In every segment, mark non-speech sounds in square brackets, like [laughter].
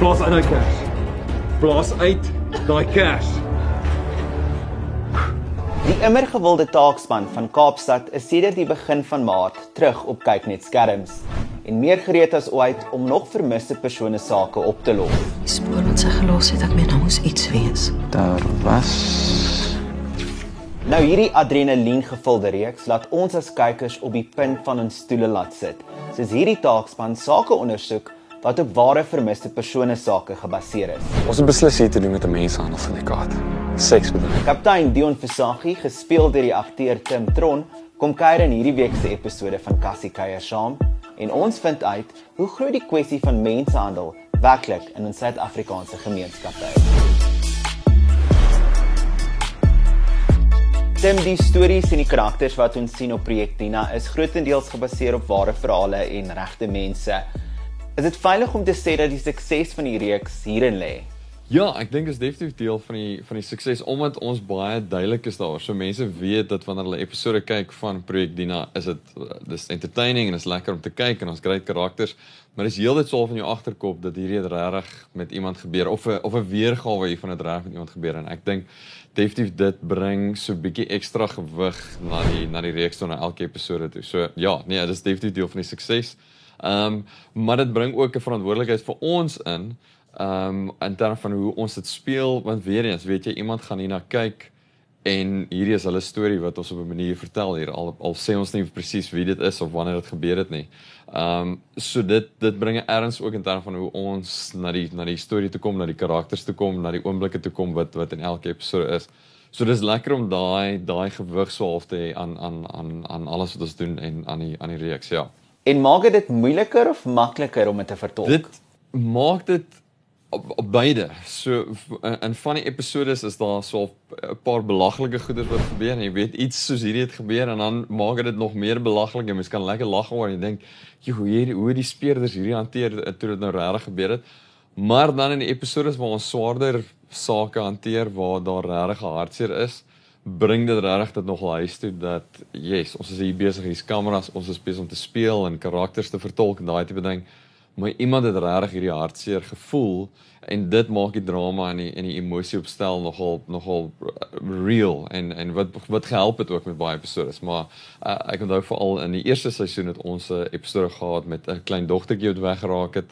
Blaas uit daai kers. Blaas uit daai kers. Die immer gewilde taakspan van Kaapstad is sedert die begin van Maart terug op kyknet skerms en meer gereed as ooit om nog vermiste persone sake op te los. Die spoor wat sy gelos het, ek meen daar moes iets wees. Daar was Nou hierdie adrenalien gevulde reeks laat ons as kykers op die punt van ons stoele laat sit. Soos hierdie taakspan sake ondersoek wat op ware vermiste persone sake gebaseer is. ons het beslis hier te doen met 'n mensenhandelsyndikaat. Seksbedryf. Kaptein Dion Versaghi, gespeel deur die akteur Tim Tron, kom kuier in hierdie week se episode van Cassie Kuier saam en ons vind uit hoe groot die kwessie van mensenhandel werklik in ons Suid-Afrikaanse gemeenskappe is. Tim, die stories en die karakters wat ons sien op Projek Dina is grootendeels gebaseer op ware verhale en regte mense. Is dit veilig om te sê dat die sukses van die reeks hierin lê? Ja, ek dink dit is definitief deel van die van die sukses omdat ons baie duidelik is daar. So mense weet dat wanneer hulle episode kyk van Projek Dina, is dit dis entertaining en is lekker om te kyk en ons great karakters, maar dis heeltyd so van jou agterkop dat hierdie regtig met iemand gebeur of 'n of 'n weergawe hiervan het reg met iemand gebeur en ek dink definitief dit bring so 'n bietjie ekstra gewig na die na die reeks toe na elke episode toe. So ja, nee, dis definitief deel van die sukses. Ehm um, maar dit bring ook 'n verantwoordelikheid vir ons in ehm um, in terme van hoe ons dit speel want weer eens weet jy iemand gaan hierna kyk en hierdie is hulle storie wat ons op 'n manier vertel hier al al sê ons nie presies wie dit is of wanneer dit gebeur het nie. Ehm um, so dit dit bring 'n erns ook in terme van hoe ons na die na die storie toe kom, na die karakters toe kom, na die oomblikke toe kom wat wat in elke episode is. So dis lekker om daai daai gewig so half te hê aan aan aan aan alles wat ons doen en aan die aan die reeks, ja. En maak dit moeiliker of makliker om dit te vertolk? Dit maak dit op, op beide. So in van die episodes is daar so 'n paar belaglike goeders wat gebeur en jy weet iets soos hierdie het gebeur en dan maak dit dit nog meer belaglik en mens kan lekker lag oor en jy dink, "Jy hoe hierdie hoe die speurders hierdie hanteer toe dit nou regtig gebeur het." Maar dan in die episodes waar ons swaarder sake hanteer waar daar regtig hartseer is, bring dit regtig dit nog huis toe dat yes, ons is hier besig, hier's kameras, ons is besig om te speel en karakters te vertolk en daai tipe ding maar iemand het regtig hierdie hartseer gevoel en dit maak die drama en die en die emosie opstel nogal nogal real en en wat wat gehelp het ook met baie episodes maar uh, ek onthou veral in die eerste seisoen het ons 'n episode gehad met 'n klein dogtertjie wat weggeraak het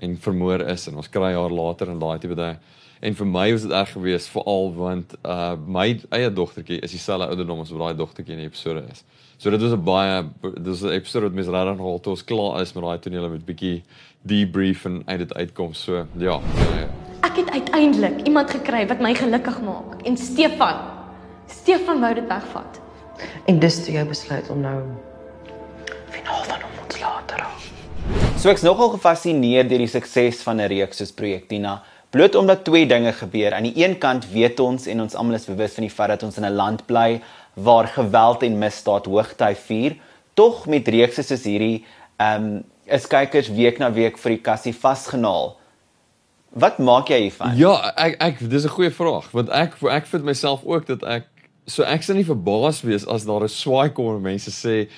en vermoor is en ons kry haar later in daai tipe ding en vir my was dit erg geweest veral want uh my eie dogtertjie is dieselfde ouderdom as wat daai dogtertjie in die episode is. So dit was 'n baie dit was 'n episode wat mense regtig nogal toe ons klaar is met daai tonele met bietjie debrief en uit dit uitkom. So ja. Ek het uiteindelik iemand gekry wat my gelukkig maak en Stefan. Stefan wou dit wegvat. En dis toe jy besluit om nou finaal van hom. So ek's nogal gefassineer deur die sukses van 'n reeks soos Projek Tina, bloot omdat twee dinge gebeur. Aan die een kant weet ons en ons almal is bewus van die feit dat ons in 'n land bly waar geweld en misdaad hoogtyd vier, tog met reekse soos hierdie, ehm um, is kykers week na week vir die kassie vasgenaal. Wat maak jy hiervan? Ja, ek ek dis 'n goeie vraag want ek ek vind myself ook dat ek so ek sou nie verbaas wees as daar 'n swaai kom en mense sê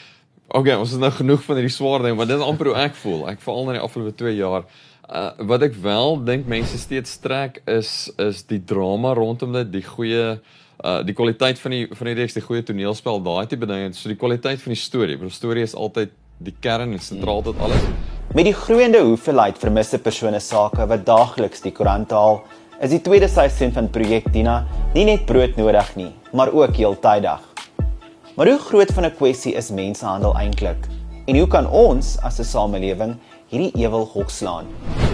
okay, ons is nou genoeg van hierdie swaar ding, maar dit is amper hoe ek voel. Ek veral in die afgelope 2 jaar. Uh wat ek wel dink mense steeds trek is is die drama rondom dit, die goeie uh die kwaliteit van die van die reeks, die goeie toneelspel, daai tipe dinge, so die kwaliteit van die storie. Want die storie is altyd die kern en sentraal tot alles. Met die groeiende hoeveelheid vermiste persone sake wat daagliks die koerant haal, is die tweede seisoen van Projek Dina nie net broodnodig nie, maar ook heeltydig. Maar hoe groot van 'n kwessie is mensenhandel eintlik? En hoe kan ons as 'n samelewing hierdie ewel hokslaan?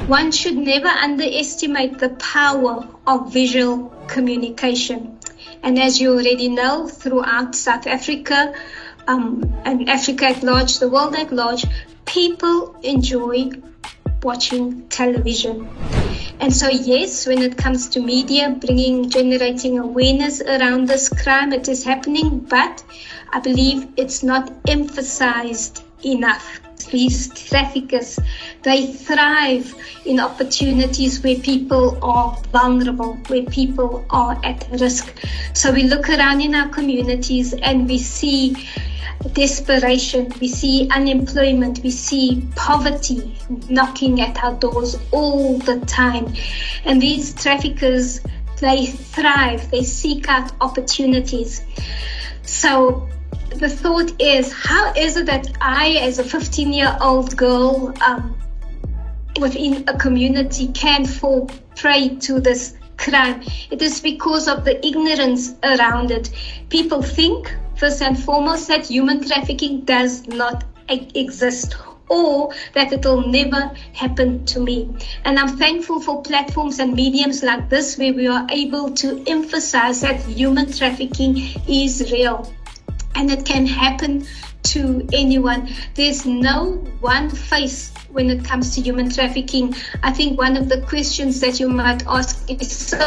One should never underestimate the power of visual communication. And as you already know, throughout South Africa um, and Africa at large, the world at large, people enjoy watching television. And so, yes, when it comes to media, bringing, generating awareness around this crime, it is happening, but I believe it's not emphasized enough. These traffickers, they thrive in opportunities where people are vulnerable, where people are at risk. So we look around in our communities and we see desperation, we see unemployment, we see poverty knocking at our doors all the time. And these traffickers, they thrive, they seek out opportunities. So the thought is, how is it that I, as a 15 year old girl, um, within a community can fall prey to this crime? It is because of the ignorance around it. People think, first and foremost, that human trafficking does not exist or that it will never happen to me. And I'm thankful for platforms and mediums like this where we are able to emphasize that human trafficking is real and it can happen to anyone. There's no one face when it comes to human trafficking. I think one of the questions that you might ask is so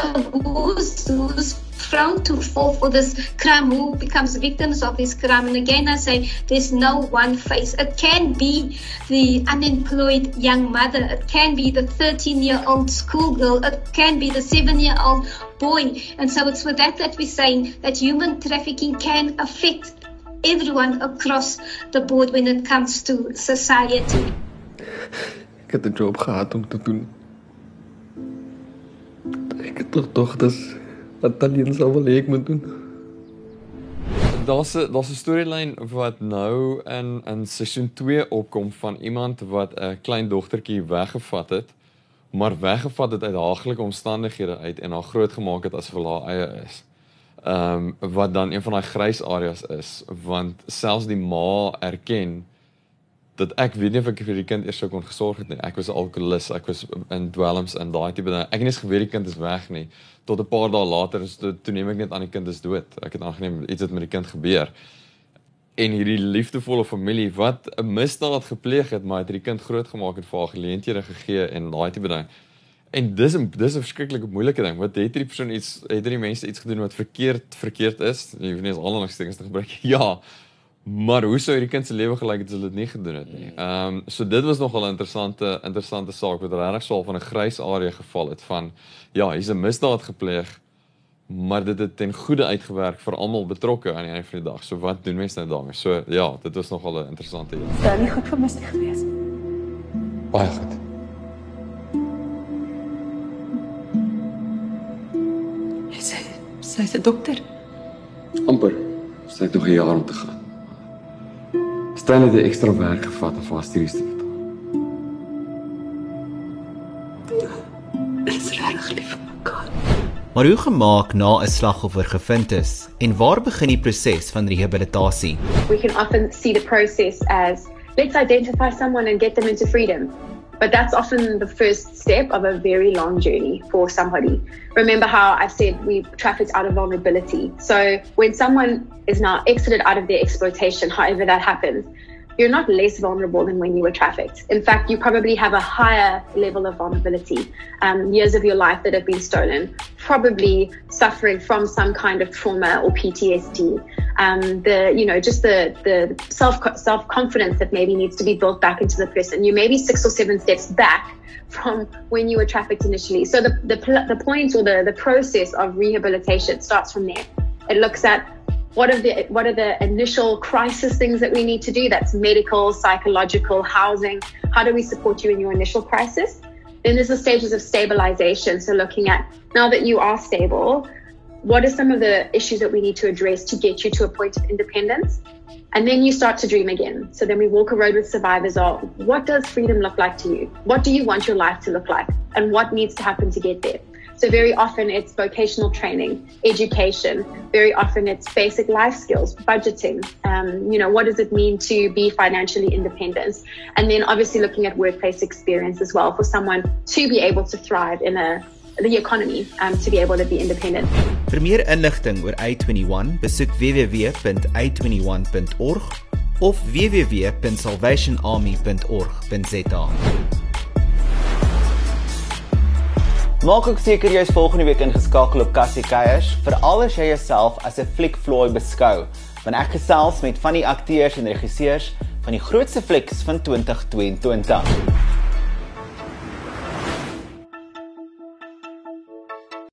who's, who's prone to fall for this crime, who becomes victims of this crime. And again, I say there's no one face. It can be the unemployed young mother, it can be the 13 year old schoolgirl, it can be the seven year old boy. And so it's for that that we're saying that human trafficking can affect everyone across the board when it comes to society. Ik heb de job gehad om te doen. Ik het toch toch dat wat sal wil hê ek moet doen. Daar's 'n daar's 'n storielyn wat nou in in seisoen 2 opkom van iemand wat 'n klein dogtertjie weggevat het, maar weggevat het uit haaglike omstandighede uit en haar grootgemaak het asof hulle haar eie is. Ehm um, wat dan een van daai grys areas is, want selfs die ma erken dat ek weet nie of ek vir die kind eers sou kon gesorg het nie. Ek was 'n alkoholist, ek was in dwelms en daai tipe ding. Ek het nie eens geweet die kind is weg nie. Tot 'n paar dae later is toe, toe neem ek net aan die kind is dood. Ek het aangeneem iets het met die kind gebeur. En hierdie liefdevolle familie wat 'n misdaad gepleeg het, maar het hierdie kind grootgemaak en vir haar geleenthede gegee en daai tipe ding. En dis 'n dis 'n verskriklike moeilike ding. Wat het hierdie persoon iets het hierdie mense iets gedoen wat verkeerd verkeerd is? Jy weet nie as al langs dinge te gebruik. [laughs] Ja. Maar hoe sou hierdie kind se lewe gelyk het as hulle dit nie gedoen het nie? Ehm um, so dit was nogal 'n interessante interessante saak wat regtig swaar van 'n grys area geval het van ja, hier's 'n misdaad gepleeg, maar dit het ten goeie uitgewerk vir almal betrokke aan die einde van die dag. So wat doen mense nou daarmee? So ja, dit was nogal 'n interessante ding. Sou nie goed vir Misty gewees. Baie goed. Sy sy's 'n dokter. amper. Sy het nog 'n jaar om te gaan. Net 'n ekstra werk gevat om vir haar studies te betaal. Dis regtig lief vir mekaar. Maar hoe gemaak na 'n slagoffer gevind is en waar begin die proses van rehabilitasie? we can often see the process as let's identify someone and get them into freedom. But that's often the first step of a very long journey for somebody. Remember how I said we trafficked out of vulnerability. So when someone is now exited out of their exploitation, however that happens, you're not less vulnerable than when you were trafficked. In fact, you probably have a higher level of vulnerability. Um, years of your life that have been stolen, probably suffering from some kind of trauma or PTSD. Um, the you know just the the self self confidence that maybe needs to be built back into the person. You may be six or seven steps back from when you were trafficked initially. So the the the point or the the process of rehabilitation starts from there. It looks at what are the what are the initial crisis things that we need to do that's medical psychological housing how do we support you in your initial crisis then there's the stages of stabilization so looking at now that you are stable what are some of the issues that we need to address to get you to a point of independence and then you start to dream again so then we walk a road with survivors of what does freedom look like to you what do you want your life to look like and what needs to happen to get there so very often it's vocational training, education. Very often it's basic life skills, budgeting. Um, you know, what does it mean to be financially independent? And then obviously looking at workplace experience as well for someone to be able to thrive in a the economy, um, to be able to be independent. Vir meer inligting oor i21, besoek www.i21.org of www.salvationarmy.org.za. Maak ook seker jy is volgende week ingeskakel op Cassie Keiers, veral as jy jouself as 'n fliekvlooi beskou, want ek gesels met van die akteurs en regisseurs van die grootste flieks van 2022.